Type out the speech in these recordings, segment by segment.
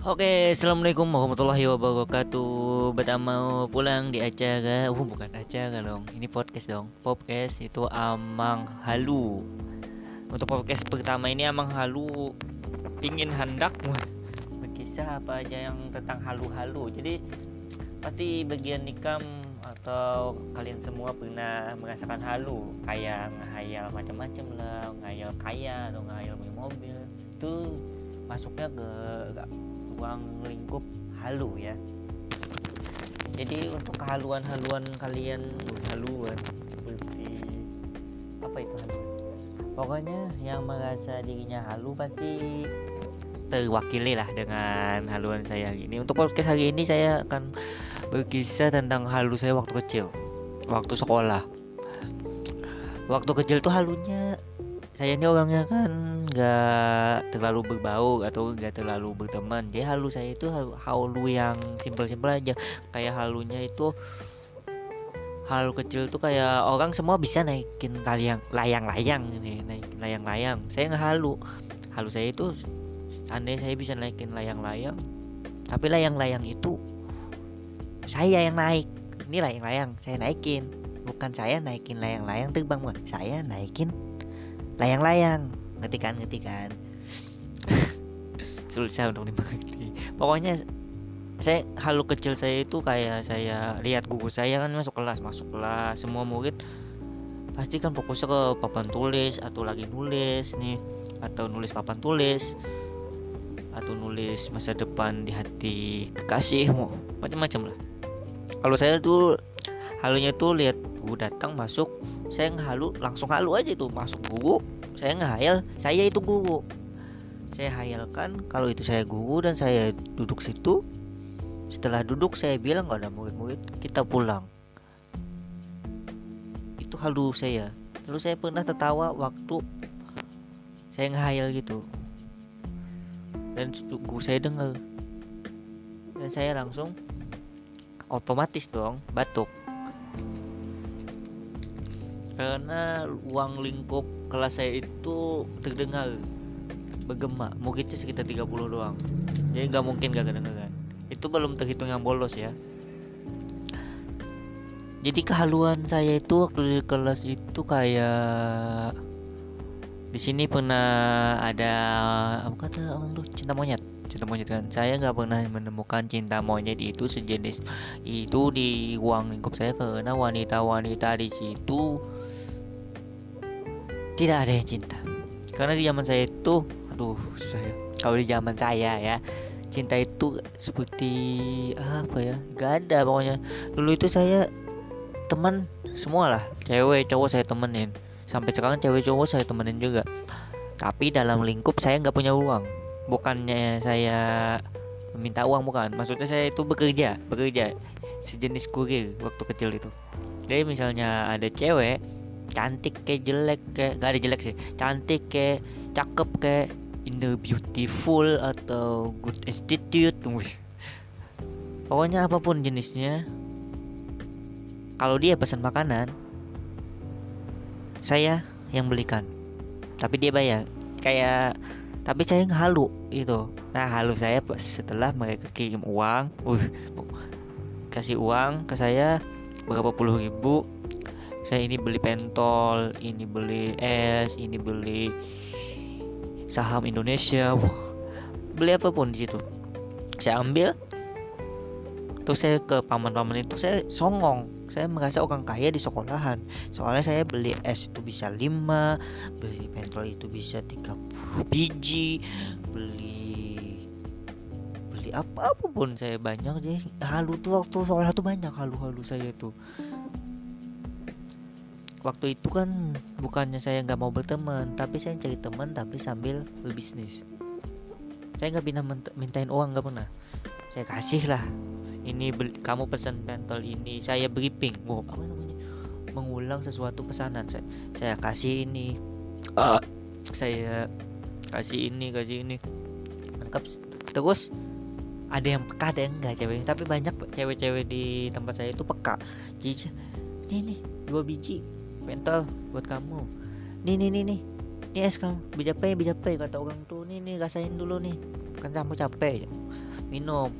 Oke, assalamualaikum warahmatullahi wabarakatuh. Bertemu pulang di acara, uh bukan acara dong, ini podcast dong. Podcast itu Amang Halu. Untuk podcast pertama ini Amang Halu ingin hendak berkisah apa aja yang tentang halu-halu. Jadi pasti bagian nikam atau kalian semua pernah merasakan halu kayak ngehayal macam-macam lah, ngayal kaya atau ngayal mobil. Itu masuknya ke ruang lingkup halu ya. Jadi untuk kehaluan-haluan kalian haluan seperti apa itu haluan? Pokoknya yang merasa dirinya halu pasti terwakili lah dengan haluan saya ini. Untuk podcast hari ini saya akan berkisah tentang halu saya waktu kecil waktu sekolah. Waktu kecil tuh halunya saya ini orangnya kan nggak terlalu berbau atau nggak terlalu berteman. Jadi halu saya itu halu yang simpel-simpel aja. Kayak halunya itu halu kecil tuh kayak orang semua bisa naikin kalian layang-layang ini naikin layang-layang. Saya nggak halu halu saya itu aneh saya bisa naikin layang-layang tapi layang-layang itu saya yang naik. Ini layang-layang saya naikin. Bukan saya naikin layang-layang terbang saya naikin layang-layang. Ngerti kan? Susah untuk dimengerti. Pokoknya saya halu kecil saya itu kayak saya lihat guru saya kan masuk kelas masuk kelas. Semua murid pasti kan fokusnya ke papan tulis atau lagi nulis nih atau nulis papan tulis atau nulis masa depan di hati kekasih macam-macam lah. Kalau saya tuh halunya tuh lihat guru datang masuk saya ngehalu langsung halu aja tuh. Masuk guru saya ngehayal saya itu guru saya hayalkan kalau itu saya guru dan saya duduk situ. Setelah duduk saya bilang gak ada murid-murid kita pulang. Itu halu saya. Lalu saya pernah tertawa waktu saya ngehayal gitu. Dan guru saya dengar. Dan saya langsung otomatis dong batuk karena ruang lingkup kelas saya itu terdengar bergema. Mungkin sekitar 30 doang. Jadi nggak mungkin gak kedengeran. Itu belum terhitung yang bolos ya. Jadi kehaluan saya itu waktu di kelas itu kayak di sini pernah ada apa kata orang tuh? Cinta monyet. Cinta monyet kan? Saya nggak pernah menemukan cinta monyet itu sejenis itu di ruang lingkup saya karena wanita-wanita di situ tidak ada yang cinta. Karena di zaman saya itu aduh susah ya. Kalau di zaman saya ya cinta itu seperti apa ya gak ada pokoknya. Dulu itu saya teman semua lah. Cewek cowok saya temenin. Sampai sekarang cewek cowok saya temenin juga. Tapi dalam lingkup saya nggak punya uang. Bukannya saya minta uang bukan. Maksudnya saya itu bekerja bekerja sejenis kurir waktu kecil itu. Jadi misalnya ada cewek cantik kayak jelek kayak gak ada jelek sih. Cantik kayak cakep kayak in the beautiful atau good institute Wih. pokoknya apa pun jenisnya. Kalau dia pesan makanan saya yang belikan. Tapi dia bayar. Kayak tapi saya halu itu. Nah halu saya setelah mereka kirim uang uh, kasih uang ke saya berapa puluh ribu saya ini beli pentol ini beli es ini beli saham Indonesia beli apa pun di situ. Saya ambil terus saya ke paman-paman itu saya songong. Saya merasa orang kaya di sekolahan. Soalnya saya beli es itu bisa 5 beli pentol itu bisa 30 biji beli beli apa apa pun saya banyak. Jadi halu tuh waktu sekolah tuh banyak halu-halu saya tuh waktu itu kan bukannya saya nggak mau berteman tapi saya cari teman tapi sambil berbisnis. Saya nggak pernah mintain uang nggak pernah. Saya kasih lah. Ini beli, kamu pesan pentol ini saya briefing. Wow, apa namanya? Mengulang sesuatu pesanan. Saya saya kasih ini. Uh. saya kasih ini kasih ini. Lengkap terus ada yang peka ada yang enggak cewek tapi banyak cewek-cewek di tempat saya itu peka. Jadi ini dua biji pentol buat kamu. Nih nih nih nih. Ini es bisa capek bisa capek kata orang tuh nih nih rasain dulu nih. Kan kamu capek minum.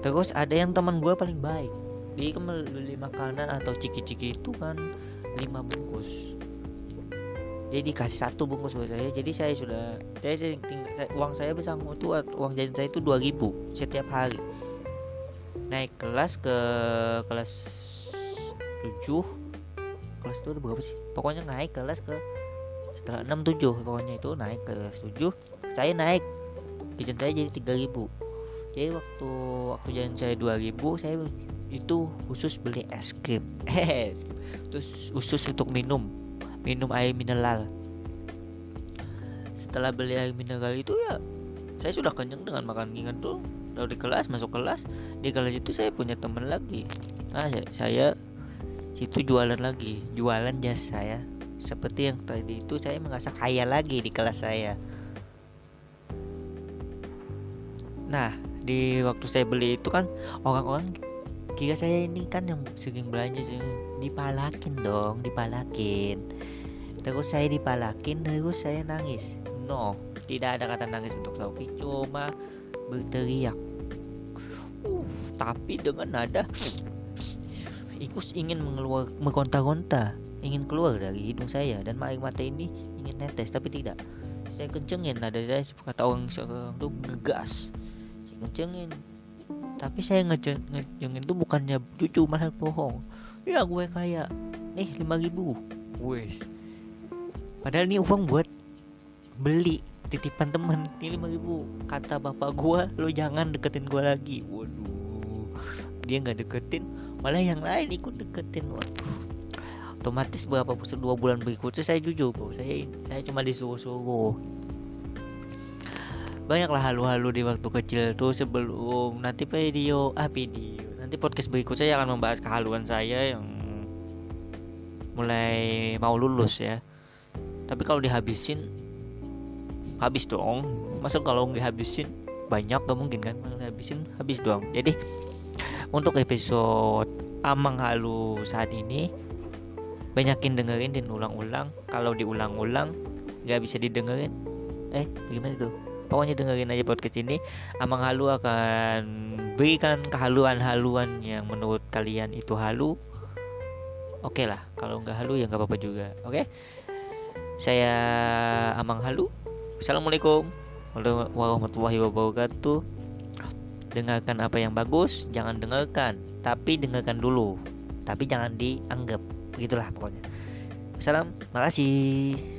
Terus ada yang teman gue paling baik. Dia kan beli makanan atau ciki-ciki itu kan lima bungkus. Jadi dikasih satu bungkus buat saya. Jadi saya sudah saya, tinggal, saya uang saya bersama itu uang jajan saya itu 2000 setiap hari. Naik kelas ke kelas 7 kelas itu berapa sih? Pokoknya naik kelas ke setelah 6 7 pokoknya itu naik ke kelas 7 saya naik. Jajan saya jadi 3000 jadi waktu waktu jajan saya 2000 saya itu khusus beli es krim. Terus khusus untuk minum. Minum air mineral. Setelah beli air mineral itu ya saya sudah kenyang dengan makan ringan tuh. Dari kelas masuk kelas di kelas itu saya punya teman lagi. Nah saya, saya situ jualan lagi. Jualan jas saya. Seperti yang tadi itu saya merasa kaya lagi di kelas saya. Nah di waktu saya beli itu kan orang-orang kira saya ini kan yang sering belanja sih dipalakin dong dipalakin. Terus saya dipalakin terus saya nangis. No tidak ada kata nangis untuk Sofi cuma berteriak. Uh, tapi dengan nada Ikus ingin mengeluar meronta-ronta ingin keluar dari hidung saya dan air mata ini ingin netes tapi tidak. Saya kencengin nada saya kata orang seorang tuh ngegas. Ngecengin tapi saya ngeceng ngecengin tuh bukannya cucu malah bohong. Ya gue kayak eh lima ribu. Wes. Padahal ini uang buat beli titipan temen ini lima ribu. Kata bapak gue lo jangan deketin gue lagi. Waduh. Dia nggak deketin malah yang lain ikut deketin waduh otomatis berapa dua bulan berikutnya saya jujur kok saya saya cuma disuruh-suruh. Banyaklah halu-halu di waktu kecil tuh sebelum nanti video ah video nanti podcast berikut saya akan membahas kehaluan saya yang mulai mau lulus ya. Tapi kalau dihabisin habis dong. Masa kalau dihabisin banyak gak mungkin kan? Dihabisin habis doang. Jadi untuk episode amang halu saat ini banyakin dengerin dan ulang-ulang. Kalau diulang-ulang nggak bisa didengerin. Eh gimana tuh? Pokoknya dengerin aja podcast ini. Amang Halu akan berikan kehaluan-haluan yang menurut kalian itu halu. Oke okay lah kalau nggak halu ya nggak apa-apa juga. Oke? Okay? saya Amang Halu. Assalamualaikum warahmatullahi wabarakatuh dengarkan apa yang bagus jangan dengarkan tapi dengarkan dulu. Tapi jangan dianggap. Begitulah pokoknya. Salam, makasih.